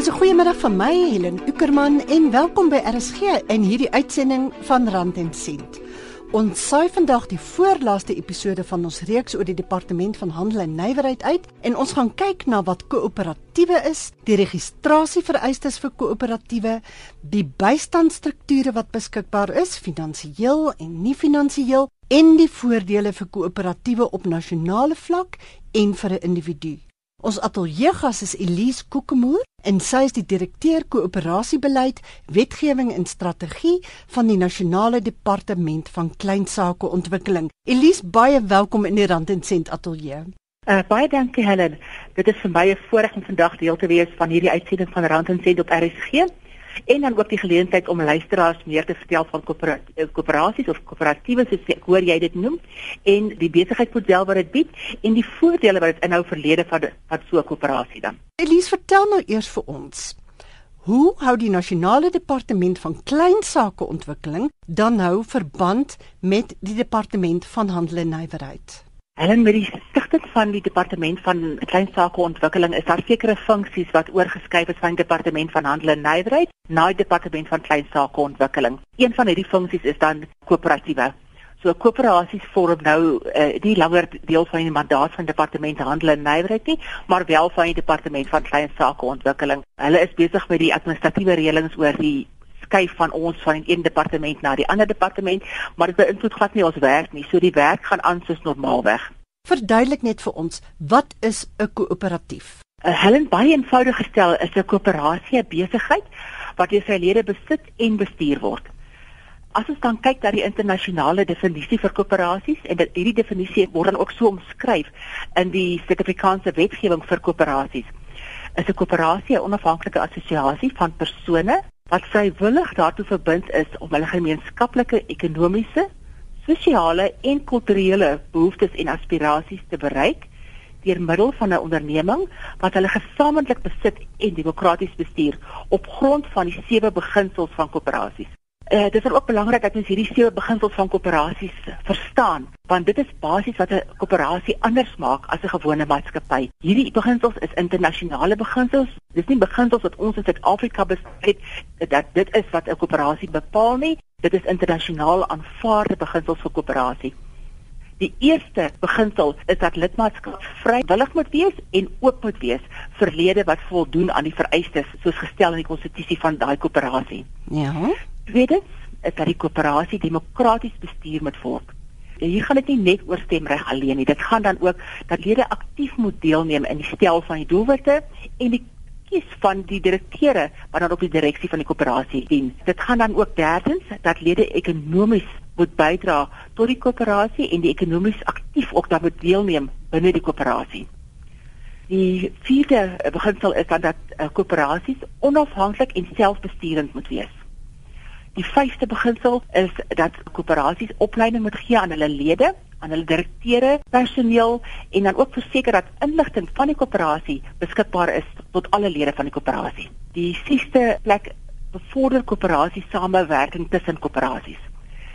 Dis 'n goeie middag van my, Helen Ukerman, en welkom by RSG in hierdie uitsending van Rand en Sent. Ons saai vandag die voorlaaste episode van ons reeks oor die Departement van Handel en Nywerheid uit en ons gaan kyk na wat koöperatiewe is, die registrasievereistes vir koöperatiewe, die bystandstrukture wat beskikbaar is, finansiëel en nie finansiëel, en die voordele vir koöperatiewe op nasionale vlak en vir 'n individu. Ons ateljeegas is Elise Kokemoer en sy is die direkteur koöperasiebeleid, wetgewing en strategie van die Nasionale Departement van Kleinsake Ontwikkeling. Elise, baie welkom in die Rand en Sent ateljee. Uh, baie dankie Helen. Dit is vir my 'n voorreg om vandag deel te wees van hierdie uitsending van Rand en Sent op RSG en dan ook die geleentheid om luisteraars meer te vertel van eh, koöperasies of koöperatiewe soos ek hoor jy dit noem en die besigheidsmodel wat dit bied en die voordele wat dit inhou verlede van wat so 'n koöperasie dan. Elise, vertel nou eers vir ons. Hoe hou die nasionale departement van kleinsakeontwikkeling dan nou verband met die departement van handel en nywerheid? Helen met die stigting van die departement van kleinsake ontwikkeling is daar sekere funksies wat oorgeskryf is van die departement van handel en nywerheid na die departement van kleinsake ontwikkeling. Een van hierdie funksies is dan koöperatiewe. So koöperasies vorm nou uh, nie langer deel van die mandaat van die departement handel en nywerheid nie, maar wel van die departement van kleinsake ontwikkeling. Hulle is besig met die administratiewe reëlings oor die skuif van ons van die een departement na die ander departement, maar dit beïnvloed glad nie ons werk nie. So die werk gaan aan soos normaalweg. Verduidelik net vir ons, wat is 'n koöperatief? 'n Helen baie eenvoudig gestel is 'n koöperasie 'n besigheid wat deur sy lede besit en bestuur word. As ons dan kyk na die internasionale definisie vir koöperasies en dit hierdie definisie word dan ook so omskryf in die Suid-Afrikaanse wetgewing vir koöperasies. Is 'n koöperasie 'n onafhanklike assosiasie van persone wat vrywillig daartoe verbind is om hulle gemeenskaplike ekonomiese, sosiale en kulturele behoeftes en aspirasies te bereik deur middel van 'n onderneming wat hulle gesamentlik besit en demokraties bestuur op grond van die sewe beginsels van koöperasies. Uh, dit is ook belangrik dat ons hierdie sewe beginsels van koöperasies verstaan, want dit is basies wat 'n koöperasie anders maak as 'n gewone maatskappy. Hierdie beginsels is internasionale beginsels. Dis nie beginsels wat ons in Suid-Afrika bespreek dat dit is wat 'n koöperasie bepaal nie. Dit is internasionaal aanvaarde beginsels vir koöperasie. Die eerste beginsel is dat lidmaatskap vrywillig moet wees en oop moet wees vir lede wat voldoen aan die vereistes soos gestel in die konstitusie van daai koöperasie. Ja. Tweedens is dat die koöperasie demokraties bestuur moet word. Hier gaan dit nie net oor stemreg alleen nie. Dit gaan dan ook dat lede aktief moet deelneem in die stel van die doelwitte en die kies van die direkteure wat dan op die direksie van die koöperasie dien. Dit gaan dan ook derdens dat lede ekonomies moet bydra tot die koöperasie en die ekonomies aktief ook dan moet deelneem binne die koöperasie. Die vierde beginsel is dan dat uh, koöperasies onafhanklik en selfbesturend moet wees. Die vyfde beginsel is dat koöperasies opleiding moet gee aan hulle lede, aan hulle direkteure, personeel en dan ook verseker dat inligting van die koöperasie beskikbaar is tot alle lede van die koöperasie. Die sesde plek bevorder koöperasie samewerking tussen koöperasies.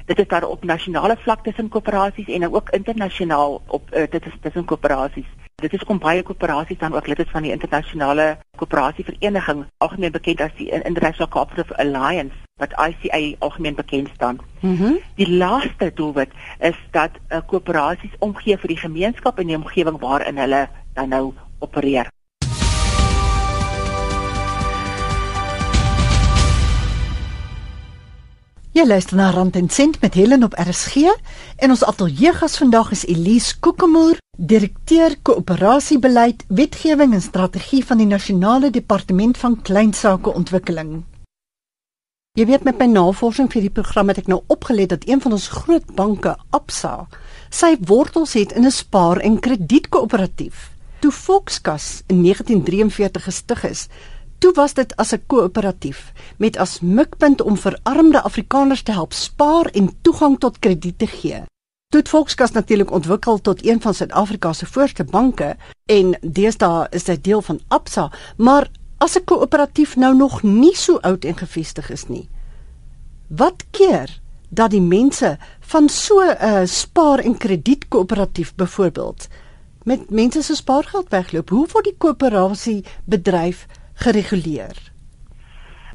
Dit is daar op nasionale vlak tussen koöperasies en ook internasionaal op uh, dit is tussen koöperasies. Dit is kom baie koöperasies dan ook lid is van die internasionale koöperasievereniging, algemeen bekend as die International Cooperative Alliance wat ICA algemeen bekend staan. Mhm. Mm die laaste doelwit is dat uh, koöperasies omgee vir die gemeenskap en die omgewing waarin hulle dan nou opereer. Jy luister na Rand en Sent met Helen op RSG en ons ateljeegas vandag is Elise Kokemoer, direkteur koöperasiebeleid, wetgewing en strategie van die Nasionale Departement van Kleinsake Ontwikkeling. Jy weet met my navorsing vir die program het ek nou opgelet dat een van ons groot banke, Absa, sy wortels het in 'n spaar- en kredietkoöperatief. Toe Volkskas in 1943 gestig is, Toe was dit as 'n koöperatief met as mikpunt om verarmde Afrikaners te help spaar en toegang tot krediet te gee. Toe het Volkskas natuurlik ontwikkel tot een van Suid-Afrika se voorste banke en deesdae is dit deel van Absa, maar as 'n koöperatief nou nog nie so oud en gefestig is nie. Wat keer dat die mense van so 'n uh, spaar- en kredietkoöperatief byvoorbeeld met mense se spaargeld wegloop? Hoe word die koöperasie bedryf gereguleer?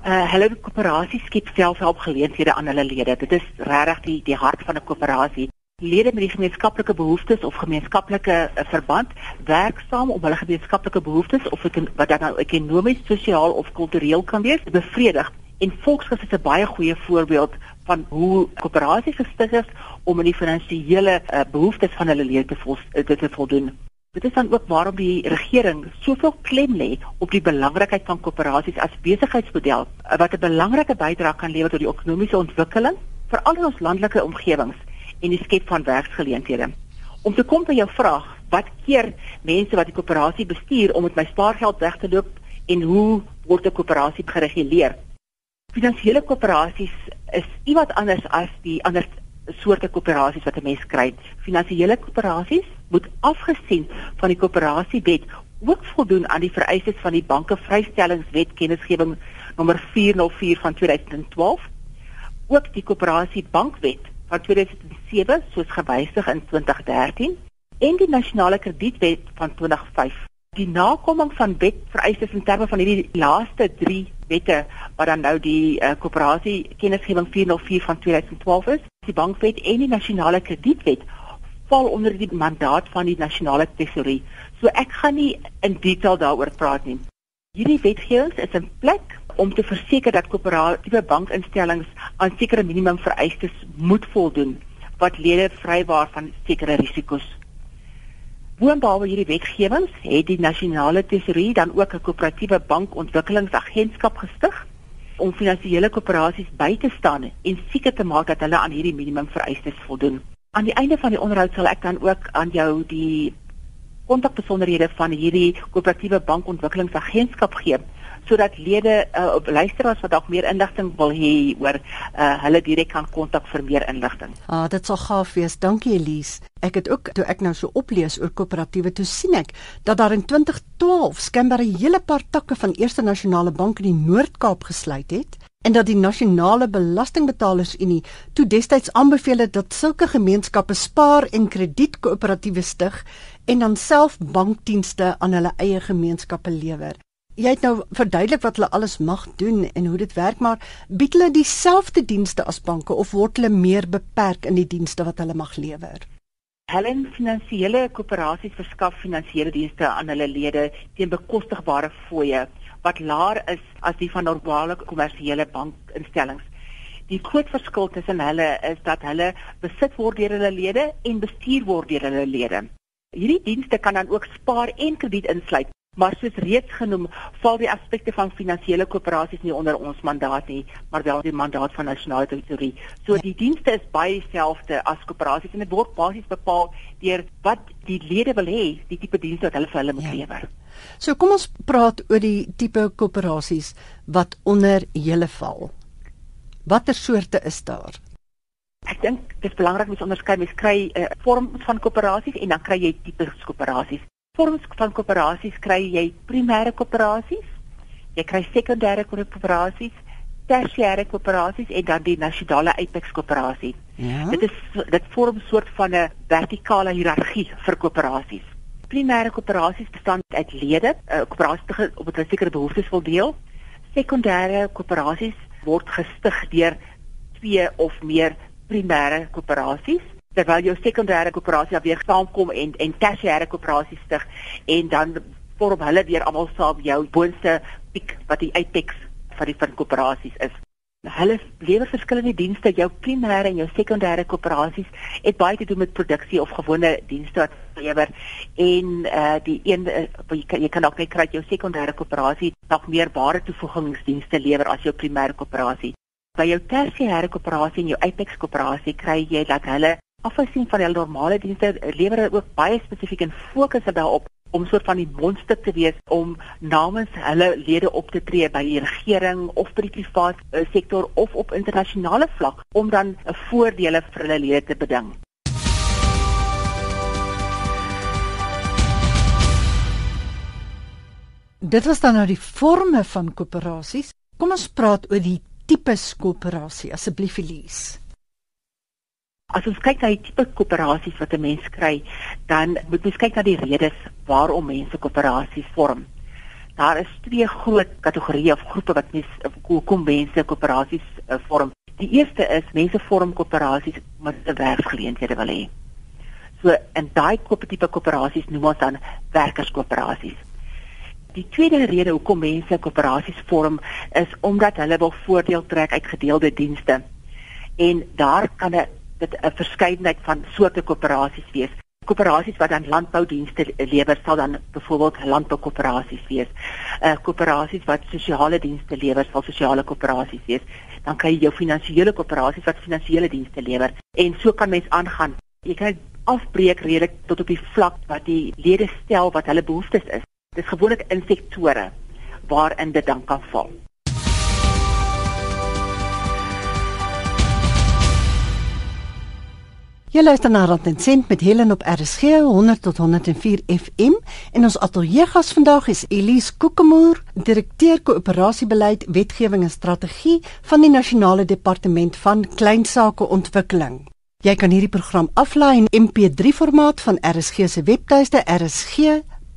Uh hulle koöperasies skep selfhelpgeleenthede aan hulle lede. Dit is regtig die die hart van 'n koöperasie. Lede met die gemeenskaplike behoeftes of gemeenskaplike uh, verband werk saam om hulle gemeenskaplike behoeftes of dit wat dan nou ekonomies, sosiaal of kultureel kan wees, te bevredig. En Volksgewys is 'n baie goeie voorbeeld van hoe koöperasies gestig is om in die finansiële uh, behoeftes van hulle lede te, vol, uh, te voldoen. Dit is dan ook waarom die regering soveel klem lê op die belangrikheid van koöperasies as besigheidsmodel wat 'n belangrike bydrae kan lewer tot die ekonomiese ontwikkeling veral in ons landelike omgewings en die skep van werksgeleenthede. Om te kom by jou vraag, wat keer mense wat die koöperasie bestuur om met my spaargeld weg te loop en hoe word 'n koöperasie gereguleer? Finansiële koöperasies is iewat anders as die ander soorte koöperasies wat 'n mens kry. Finansiële koöperasies moet afgesien van die koöperasiewet ook voldoen aan die vereistes van die banke vrystellingswet kennisgewing nommer 404 van 2012. Ook die koöperasiebankwet van 2007 soos gewysig in 2013 en die nasionale kredietwet van 2005. Die nakoming van wetvereistes in terme van hierdie laaste 3 wette wat dan nou die uh, koöperasie kennisgewing 404 van 2012 is, die bankwet en die nasionale kredietwet val onder die mandaat van die nasionale tesourier. So ek gaan nie in detail daaroor praat nie. Hierdie wetgewing is in plek om te verseker dat koöperatiewe bankinstellings aan sekere minimum vereistes moet voldoen wat lede vrywaar van sekere risiko's. Boonop hierdie wetgewings het die nasionale tesourier dan ook 'n koöperatiewe bankontwikkelingsagentskap gestig om finansiële koöperasies by te staan en seker te maak dat hulle aan hierdie minimum vereistes voldoen. Aan die einde van die onderhoud sal ek dan ook aan jou die kontakbesonderhede van hierdie koöperatiewe bankontwikkelingsagentskap gee sodat lede uh, luisteraars wat dalk meer inligting wil hê oor uh, hulle direk kan kontak vir meer inligting. Ah, dit sal gaaf wees. Dankie Elise. Ek het ook toe ek nou so oplees oor koöperatiewe toe sien ek dat daar in 2012 skynbaar 'n hele paar takke van Eerste Nasionale Bank in die Noord-Kaap gesluit het en dat die nasionale belastingbetalersunie toe destyds aanbeveel het dat sulke gemeenskappe spaar en kredietkoöperatiewe stig en dan self bankdienste aan hulle eie gemeenskappe lewer jy het nou verduidelik wat hulle alles mag doen en hoe dit werk, maar bied hulle dieselfde dienste as banke of word hulle meer beperk in die dienste wat hulle mag lewer? Hulle finansiële koöperasies verskaf finansiële dienste aan hulle lede teen bekostigbare fooie wat laer is as die van normale kommersiële bankinstellings. Die groot verskil tussen hulle is dat hulle besit word deur hulle lede en bestuur word deur hulle lede. Hierdie dienste kan dan ook spaar en krediet insluit Maar soos reeds genoem, val die aspekte van finansiële koöperasies nie onder ons mandaat nie, maar wel die mandaat van nasionale tesorie. So ja. die dienste is baie dieselfde as koöperasies en dit word basies bepaal deur wat die lede wil hê, die tipe dienste wat hulle vir hulle moet ja. lewer. So kom ons praat oor die tipe koöperasies wat onder julle val. Watter soorte is daar? Ek dink dit is belangrik om te onderskei, mens kry 'n uh, vorm van koöperasies en dan kry jy tipe koöperasies vorms van koöperasies kry jy primêre koöperasies, jy kry sekondêre koöperasies, tersiêre koöperasies en dan die nasionale apex koöperasie. Ja. Dit is dit vorm 'n soort van 'n vertikale hiërargie vir koöperasies. Primêre koöperasies bestaan uit lede, 'n uh, koöperasie op 'n sekere behoeftes wil deel. Sekondêre koöperasies word gestig deur twee of meer primêre koöperasies terwyl jou sekondêre koöperasie weer saamkom en en tersiêre koöperasie stig en dan vorm hulle weer almal saam jou boonste piek wat die apex van die van koöperasies is. Hulle lewer verskillende dienste, jou primêre en jou sekondêre koöperasies het baie te doen met produksie of gewone dienste wat lewer en uh die een uh, jy kan jy kan ook net kry jou sekondêre koöperasie nog meer ware toevoegingsdienste lewer as jou primêre koöperasie. By jou tersiêre koöperasie en jou apex koöperasie kry jy dat hulle afsien van hulle normale dienste lewer ook baie spesifiek en fokus daarop om soort van die mondstuk te wees om namens hulle lede op te tree by die regering of by die private uh, sektor of op internasionale vlak om dan 'n uh, voordele vir hulle lede te beding. Dit was dan nou die forme van koöperasies. Kom ons praat oor die tipes koöperasie asseblief Elise. As ons kyk na die tipe koöperasies wat 'n mens kry, dan moet ons kyk na die redes waarom mense koöperasies vorm. Daar is twee groot kategorieë of groepe wat mens kom mense koöperasies uh, vorm. Die eerste is mense vorm koöperasies met 'n werksgeleenthede wil hê. So in daai tipe koöperasies noem ons dan werkerskoöperasies. Die tweede rede hoekom mense koöperasies vorm is omdat hulle wil voordeel trek uit gedeelde dienste. En daar kan 'n dit 'n verskeidenheid van soorte koöperasies wees koöperasies wat dan landboudienste lewer sal dan byvoorbeeld landboukoöperasies wees. Uh koöperasies wat sosiale dienste lewer sal sosiale koöperasies wees. Dan kry jy jou finansiële koöperasies wat finansiële dienste lewer en so kan mens aangaan. Jy kan afbreek redelik tot op die vlak wat die lede stel wat hulle behoeftes is. Dit is gewoonlik in sektore waarin dit dan kan val. Jy luister na Rand en Sent met Helen op RSG 100 tot 104 FM en ons ateljeegas vandag is Elise Kokemoer, direkteur koöperasiebeleid, wetgewing en strategie van die Nasionale Departement van Kleinsaake Ontwikkeling. Jy kan hierdie program aflaai in MP3 formaat van RSG se webtuiste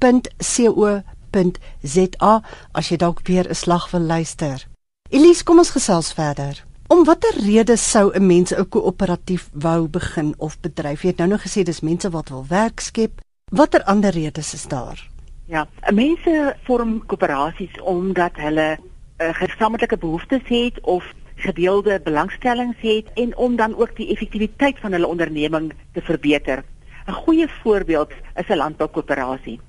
rsg.co.za as jy dalk weer 'n slag wil luister. Elise, kom ons gesels verder. Om watter rede sou 'n mens 'n koöperatief wou begin of bedryf? Jy het nou nog gesê dis mense wat wil werk skep. Watter ander redes is daar? Ja, mense vorm koöperasies omdat hulle 'n uh, eh, gesamentlike behoeftes het of gedeelde belangstellings het en om dan ook die effektiwiteit van hulle onderneming te verbeter. 'n Goeie voorbeeld is 'n landboukoöperasie.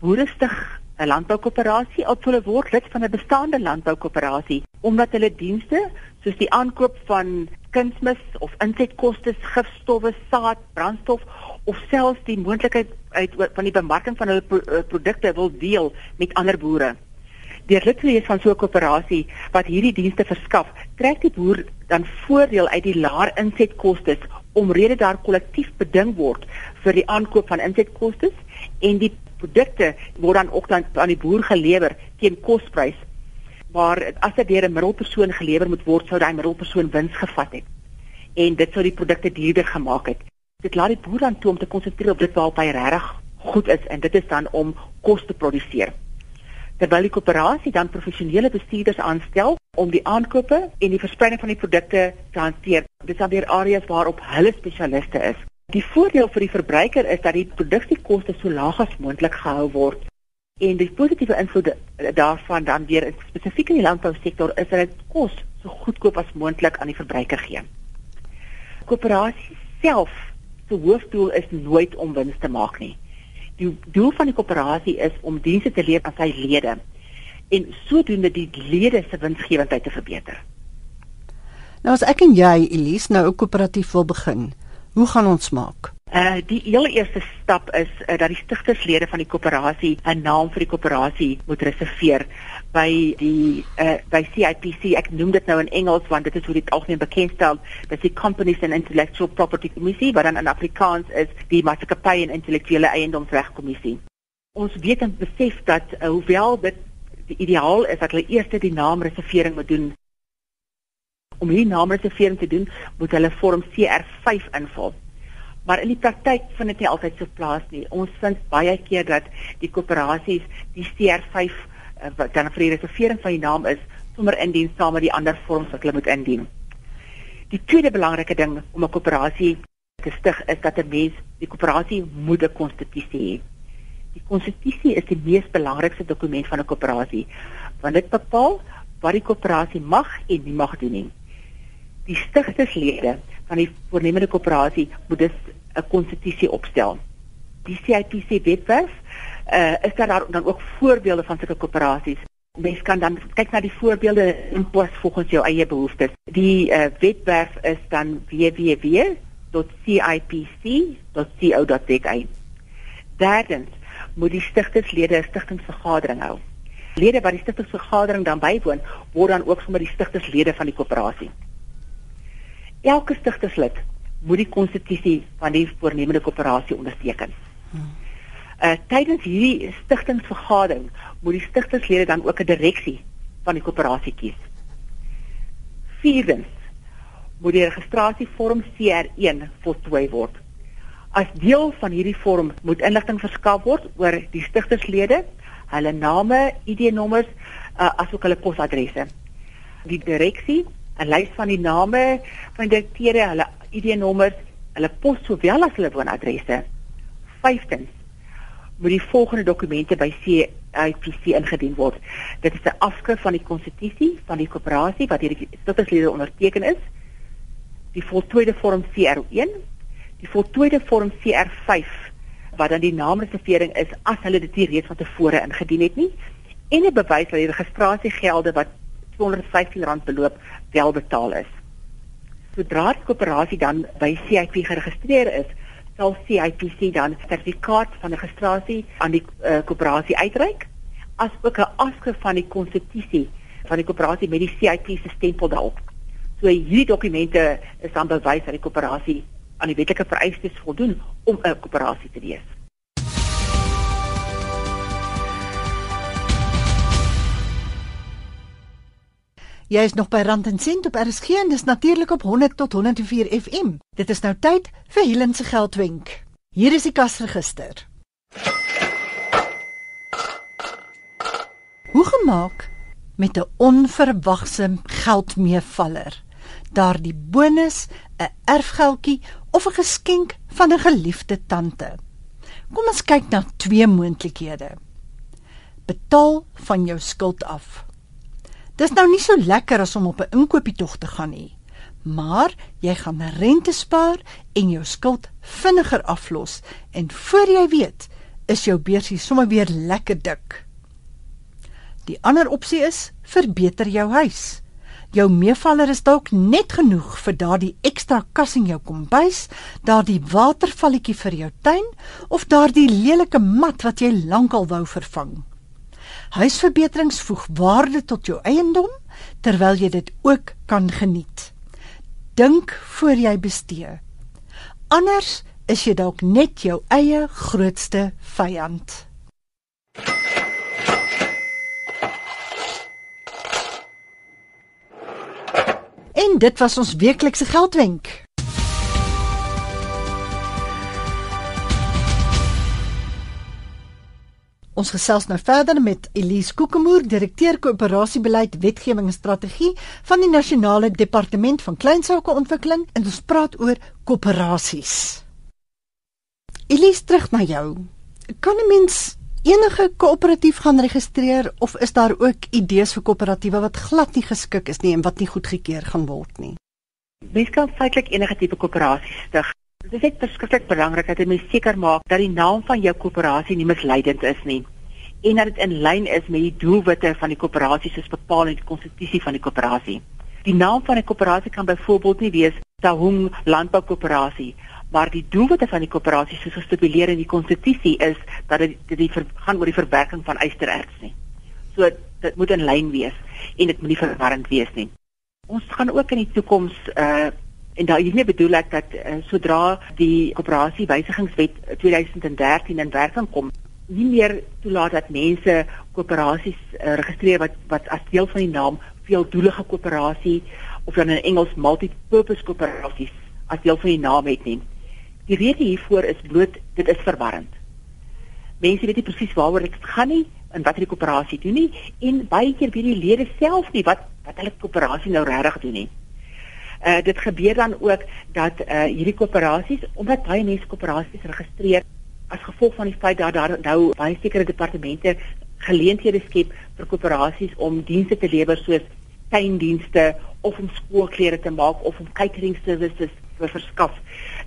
Boere stig 'n landboukoöperasie of hulle word lid van 'n bestaande landboukoöperasie omdat hulle dienste soos die aankoop van kunsmis of insetkoste, gifstowwe, saad, brandstof of selfs die moontlikheid uit van die bemarking van hulle pro eh, produkte wil deel met ander boere. Deur lid te wees van so 'n koöperasie wat hierdie dienste verskaf, trek die boer dan voordeel uit die laer insetkoste omrede daar kollektief beding word vir die aankoop van insetkoste en die produkte word dan ook dan aan die boer gelewer teen kosprys waar as dit deur 'n middelpersoon gelewer moet word, sou daai middelpersoon wins gevat het. En dit sou die produkte duurder gemaak het. Dit laat die boer dan toe om te konsentreer op dit waarop hy regtig goed is en dit is dan om kos te produseer. Terwyl die koöperasie dan professionele bestuurders aanstel om die aankope en die verspreiding van die produkte te hanteer. Dit is weer areas waarop hulle spesialiste is. Die voordeel vir die verbruiker is dat die produksiekoste so laag as moontlik gehou word En die positiewe invloed daarvan dan weer spesifiek in die landbousektor is dat dit kos so goedkoop as moontlik aan die verbruiker gee. Koöperasie self se hoofdoel is nooit om wins te maak nie. Die doel van die koöperasie is om dienste te lewer aan sy lede en sodoende die lede se winsgewendheid te verbeter. Nou as ek en jy Elise nou 'n koöperatief wil begin, hoe gaan ons maak? Uh die heel eerste stap is uh, dat die stigterslede van die koöperasie 'n naam vir die koöperasie moet reserveer by die uh by CIPC. Ek noem dit nou in Engels want dit is hoe dit algemeen bekend staan. Dit is Companies and Intellectual Property Committee, wat dan in Afrikaans is die Maatskappy en Intellektuele Eiendomsreg Kommissie. Ons weet en besef dat uh, hoewel dit die ideaal is dat hulle eers die naamreservering moet doen. Om hierdie naamreservering te doen, moet hulle vorm CR5 invul maar in die praktyk vind dit nie altyd so plaas nie. Ons vind baie keer dat die koöperasies die CR5 uh, wat dan vir die reservering van die naam is, sommer indien saam met die ander vorms wat hulle moet indien. Die tweede belangrike ding om 'n koöperasie te stig is dat 'n mens die koöperasie moet 'n konstitusie hê. Die konstitusie is die mees belangrikste dokument van 'n koöperasie want dit bepaal wat die koöperasie mag en nie mag doen nie. Die stigterslede van die voornemende koöperasie moet dus 'n konstitusie opstel. Die CIPC wetwerf uh, is daar dan ook voorbeelde van sulke koöperasies. Mens kan dan kyk na die voorbeelde en pas volgens jou eie behoeftes. Die uh, wetwerf is dan www.cipc.co.za. Derdens moet die stigterslede 'n stigtingsvergadering hou. Lede wat die stigtingsvergadering dan bywoon, word dan ook sommer die stigterslede van die koöperasie. Elke stigterslid moet die konstitusie van die voornemende koöperasie onderteken. Uh tydens hierdie stigtingsvergadering moet die stigterslede dan ook 'n direksie van die koöperasie kies. Vierdens moet die registrasievorm CR1 voltooi word. As deel van hierdie vorm moet inligting verskaf word oor die stigterslede, hulle name, ID-nommers, uh, asook hulle posadresse. Die direksie, 'n lys van die name van die direkteure, hulle ID-nommers, hulle pos sowel as hulle woonadresse. Vyftens moet die volgende dokumente by CIPC ingedien word. Dit is 'n afskrif van die konstitusie van die koöperasie wat hierdie statuslede onderteken is. Die voltooide vorm CR1, die voltooide vorm CR5 wat dan die naamreservering is as hulle dit nie reeds van tevore ingedien het nie en 'n bewys dat die registrasiegelde wat R215 beloop wel betaal is. Sodra die koöperasie dan by CIP geregistreer is, sal CIPC dan sertifikaat van registrasie aan die uh, koöperasie uitreik, asook 'n afskrif van die konstitusie van die koöperasie met die CIP se stempel daarop. So hierdie dokumente is dan bewys dat die koöperasie aan die wetlike vereistes voldoen om 'n koöperasie te wees. Jy is nog by Rand en Sent op RSG en dis natuurlik op 100 tot 104 FM. Dit is nou tyd vir Helen se geldwenk. Hier is die kasregister. Hoe gemaak met 'n onverwagse geldmeevaller? Daardie bonus, 'n erfgeldjie of 'n geskenk van 'n geliefde tante. Kom ons kyk na twee moontlikhede. Betaal van jou skuld af. Dis nou nie so lekker as om op 'n inkopiestocht te gaan nie. Maar jy gaan rente spaar en jou skuld vinniger aflos en voor jy weet, is jou beursie sommer weer lekker dik. Die ander opsie is verbeter jou huis. Jou meevaller is dalk net genoeg vir daardie ekstra kas in jou kombuis, daardie watervalletjie vir jou tuin of daardie lelike mat wat jy lankal wou vervang. Huisverbeterings voeg waarde tot jou eiendom terwyl jy dit ook kan geniet. Dink voor jy bestee. Anders is jy dalk net jou eie grootste vyand. En dit was ons weeklikse geldwenk. Ons gesels nou verder met Elise Kokemoer, direkteur koöperasiebeleid, wetgewing en strategie van die Nasionale Departement van Kleinsakeontwikkeling en ons praat oor koöperasies. Elise, terug na jou. Kan 'n mens enige koöperatief gaan registreer of is daar ook idees vir koöperatiewe wat glad nie geskik is nie en wat nie goedgekeur gaan word nie? Mens kan feitelik enige tipe koöperasie stig Dit is verskriklik belangrik dat jy seker maak dat die naam van jou koöperasie nie misleidend is nie en dat dit in lyn is met die doelwitte van die koöperasie soos bepaal in die konstitusie van die koöperasie. Die naam van 'n koöperasie kan byvoorbeeld nie wees Tahung Landboukoöperasie, maar die doelwitte van die koöperasie soos gestipuleer in die konstitusie is dat dit dit die ver, gaan oor die verwerking van ystererts nie. So dit moet in lyn wees en dit moet nie verwarrend wees nie. Ons gaan ook in die toekoms uh En daar hiermee bedoel ek dat uh, sodra die koöperasie wysigingswet 2013 in werking kom, nie meer toelaat dat mense koöperasies uh, registreer wat wat as deel van die naam veeldoelige koöperasie of dan in Engels multi-purpose koöperasies as deel van die naam het nie. Die rede hiervoor is bloot dit is verwarrend. Mense weet nie presies waaroor dit gaan nie en wat die koöperasie doen nie en baie keer weet die lede self nie wat wat hulle koöperasie nou regtig doen nie. Uh dit gebeur dan ook dat uh hierdie koöperasies omdat baie mense koöperasies registreer as gevolg van die feit dat daar nou baie sekere departemente geleenthede skep vir koöperasies om dienste te lewer soos tuindienste of om skoolklere te maak of om catering services te verskaf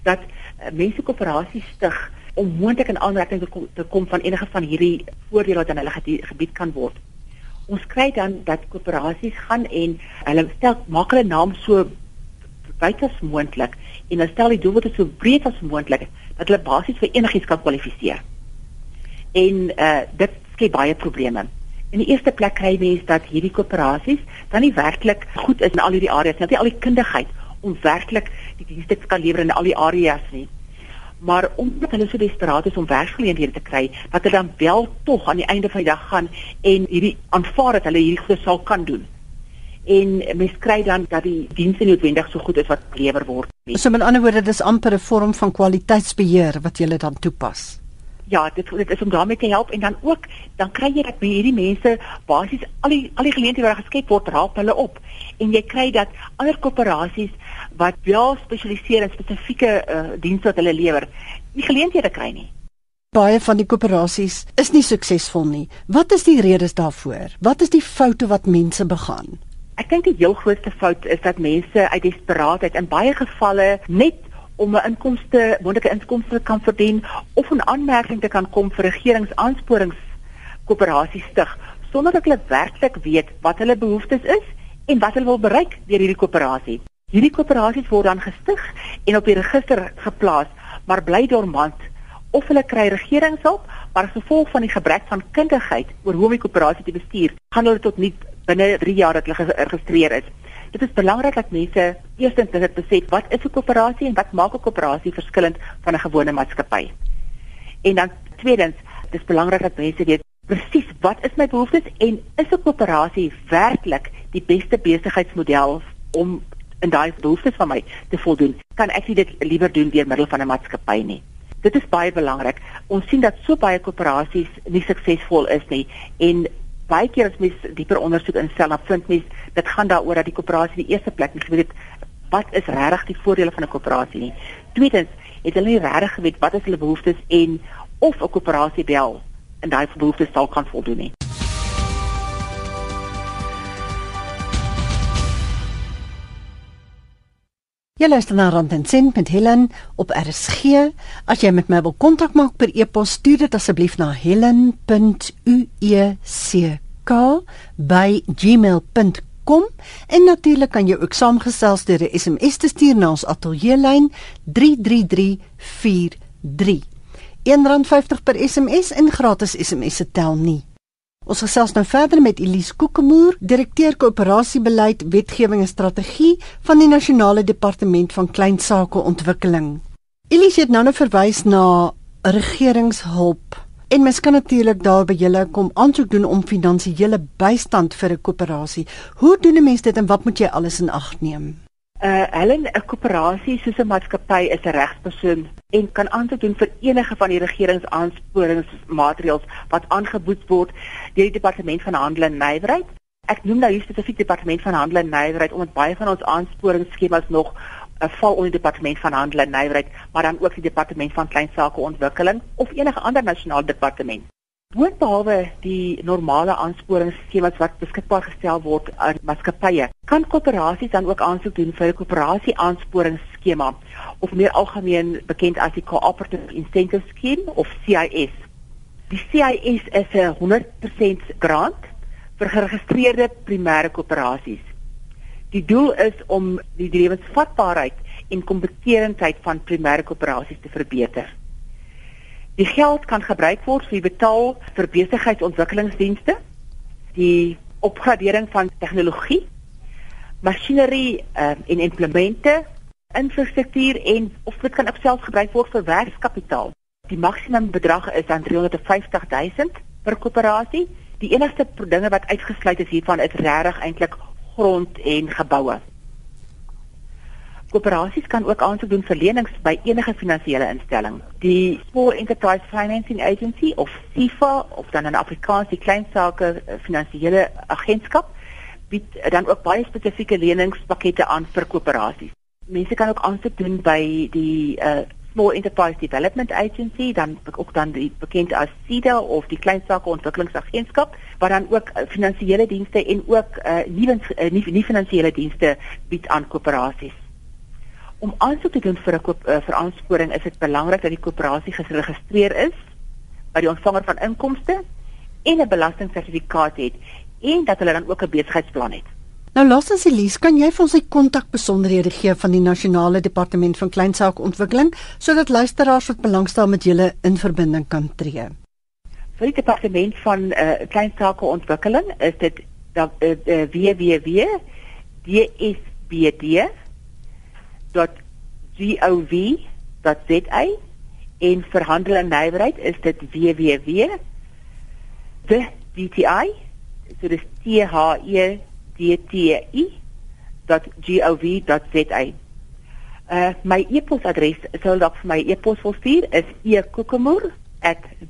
dat uh, mense koöperasies stig om moontlik in aanraking te kom, te kom van enige van hierdie voordele wat aan hulle gebied kan word. Ons kry dan dat koöperasies gaan en hulle stel maak hulle naam so wyd as moontlik en dan stel die doelwitte so breed as moontlik dat hulle basies vir enigiets kan kwalifiseer. En uh dit skep baie probleme. In die eerste plek kry mense dat hierdie koöperasies dan nie werklik goed is in al hierdie areas nie. Hulle het nie al die kundigheid om werklik die dienste te kan lewer in al die areas nie. Maar omdat hulle so desperaat is om werksgeleenthede te kry, dat hulle dan wel tog aan die einde van die dag gaan en hierdie aanvaar dat hulle hierdie sou kan doen en mens kry dan dat die dienste noodwendig so goed is wat gelewer word nie. So met ander woorde dis amper 'n vorm van kwaliteitsbeheer wat jy dan toepas. ja, dit dit is om daarmee te help en dan ook dan kry jy dat hierdie mense basies al die al die geleenthede wat geskep word raap hulle op en jy kry dat ander koöperasies wat wel spesialiseer in spesifieke uh, dienste wat hulle lewer, nie geleenthede kry nie. Baie van die koöperasies is nie suksesvol nie. Wat is die redes daarvoor? Wat is die foute wat mense begaan? Ek dink die heel grootste fout is dat mense uit desperaatheid in baie gevalle net om 'n inkomste, moontlike inkomste kan verdien of 'n aanmerking te kan kom vir regeringsaansporingskoöperasies stig sonder dat hulle werklik weet wat hulle behoeftes is en wat hulle wil bereik deur hierdie koöperasie. Hierdie koöperasies word dan gestig en op die register geplaas, maar bly dormant of hulle kry regeringshulp, maar as gevolg van die gebrek van kundigheid oor hoe om die koöperasie te bestuur, gaan hulle tot nie binne 3 jaar dat hulle geregistreer is. Dit is belangrik dat mense eerstens dit besef wat is 'n koöperasie en wat maak 'n koöperasie verskillend van 'n gewone maatskappy. En dan tweedens, dit is belangrik dat mense weet presies wat is my behoeftes en is 'n koöperasie werklik die beste besigheidsmodel om in daai behoeftes van my te voldoen? Kan ek dit liewer doen deur middel van 'n maatskappy nie? Dit is baie belangrik. Ons sien dat so baie koöperasies nie suksesvol is nie en baie keer as mens dieper ondersoek instel, dan vind mens dit gaan daaroor dat die koöperasie die eerste plek nie geweet het wat is regtig die voordele van 'n koöperasie nie. Tweedens, het hulle nie regtig geweet wat is hulle behoeftes en of 'n koöperasie wel en daai behoeftes sal kan voldoen nie. Jy luister na Rand en Sent met Helen op RSG. As jy met my wil kontak maak per e-pos, stuur dit asseblief na helen.ueck@gmail.com en natuurlik kan jy ook saamgesels deur 'n SMS te stuur na ons ateljeelyn 33343. R1.50 per SMS en gratis SMS se tel nie. Ons gesels nou verder met Elise Kokemoer, direkteur koöperasiebeleid, wetgewing en strategie van die Nasionale Departement van Kleinsaake Ontwikkeling. Elise het nou net verwys na regeringshulp. En mens kan natuurlik daar by julle kom aansoek doen om finansiële bystand vir 'n koöperasie. Hoe doen 'n mens dit en wat moet jy alles in ag neem? Uh Helen, 'n koöperasie soos 'n maatskappy is 'n regspersoon en kan aansoek doen vir enige van die regeringsaansporingsmaatreëls wat aangebood word deur die departement van handel en nywerheid. Ek noem nou hier spesifiek departement van handel en nywerheid omdat baie van ons aansporingsskemas nog uh, val onder die departement van handel en nywerheid, maar dan ook die departement van kleinsake ontwikkeling of enige ander nasionale departement. Boonbehalwe die normale aansporingsskemas wat beskikbaar gestel word aan maatskappye, kan koöperasies dan ook aansoek doen vir 'n koöperasie aansporingsskema of meer algemeen bekend as die Cooperative Incentive Scheme of CIS. Die CIS is 'n 100% grant vir geregistreerde primêre koöperasies. Die doel is om die lewensvatbaarheid en kompetitiwiteit van primêre koöperasies te verbeter. Die geld kan gebruik word vir betaal vir besigheidsontwikkelingsdienste, die opgradering van tegnologie, masjinerie uh, en implemente, infrastruktuur en of dit kan selfs gebruik word vir werkskapitaal. Die maksimum bedrag is dan 350 000 per koöperasie. Die enigste dinge wat uitgesluit is hiervan is regtig eintlik grond en geboue. Koöperasies kan ook aansoek doen vir lenings by enige finansiële instelling. Die Small Enterprise Financing Agency of SIFA of dan 'n Afrikaanse kleinsaake eh, finansiële agentskap bied dan ook baie spesifieke leningspakkette aan vir koöperasies. Mense kan ook aansoek doen by die uh, Small Enterprise Development Agency, dan ook dan die bekend as SIDA of die kleinsaake ontwikkelingsagentskap, wat dan ook finansiële dienste en ook uh, nie nie, nie finansiële dienste bied aan koöperasies. Om aansoek te doen vir 'n koop uh, vir aansporing is dit belangrik dat die koöperasie geregistreer is by die ontvanger van inkomste en 'n belastingsertifikaat het en dat hulle dan ook 'n besigheidsplan het. Nou laasens Elise, kan jy vir ons die kontakbesonderhede gee van die Nasionale Departement van Kleinsaake Ontwikkeling sodat luisteraars wat belangstel met julle in verbinding kan tree? Vir die departement van uh, Kleinsaake Ontwikkeling is dit uh, uh, www.dsbd www.gov.za en vir handel en nywerheid is dit www.dti so dis t h e d t i.gov.za Uh my e-posadres sou dalk vir my e-pos wil stuur is e.kokemoer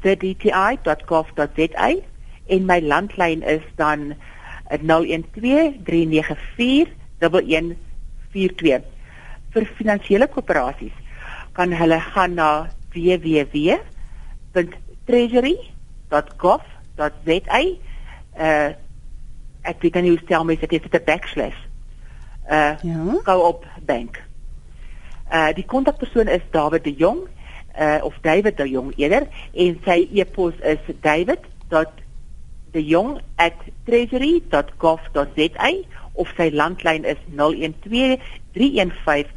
thedti.gov.za en my landlyn is dan 0123941142 vir finansiële koöperasies kan hulle gaan na www.treasury.gov.za uh ek weet nie hoe stel mens dit is dit 'n backslash uh ja. go op bank uh die kontakpersoon is David de Jong uh of David de Jong eerder en sy e-pos is david.dejong@treasury.gov.za of sy landlyn is 012 315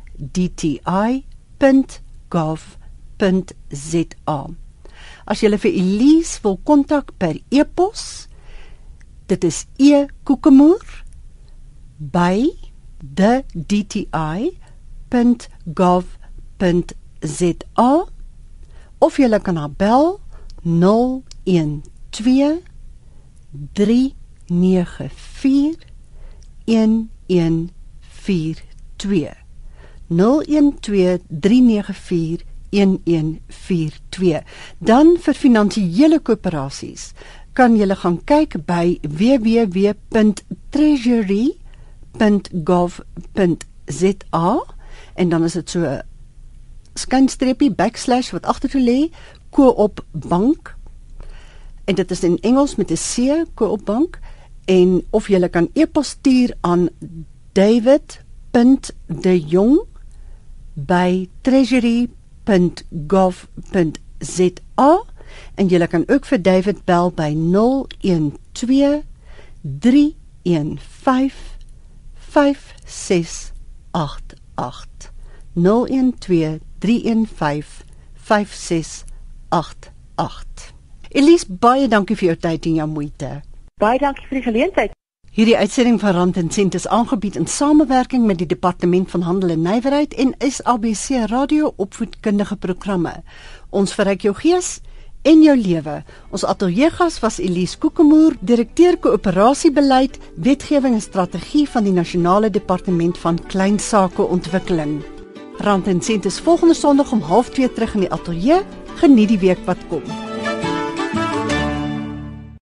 www.rsg.gov.za. As jy vir Elise wil kontak per e-pos, dit is e-koekemoer by the.dti.gov.za of jy kan haar bel 012 394 1142 0123941142. Dan vir finansiële koöperasies kan jy gaan kyk by www.treasury.gov.za en dan is dit so skynstreepie backslash wat agtertoe lê koop bank en dit is in Engels met 'n C koop bank en of jy kan e-pos stuur aan david.dejong by treasury.gov.za en jy kan ook vir David bel by 012 315 5688 012 315 5688 Elise baie dankie vir jou tyd en jou moeite. Baie dankie vir die geleentheid. Hierdie uitsending van Rand en Sent is aangebied in samewerking met die Departement van Handel en Nywerheid en SABC Radio opvoedkundige programme. Ons verryk jou gees en jou lewe. Ons ateljeegas was Elise Kokemoer, direkteur koöperasiebeleid, wetgewing en strategie van die Nasionale Departement van Kleinsake Ontwikkeling. Rand en Sent is volgende Sondag om 0.30 terug in die ateljee. Geniet die week wat kom.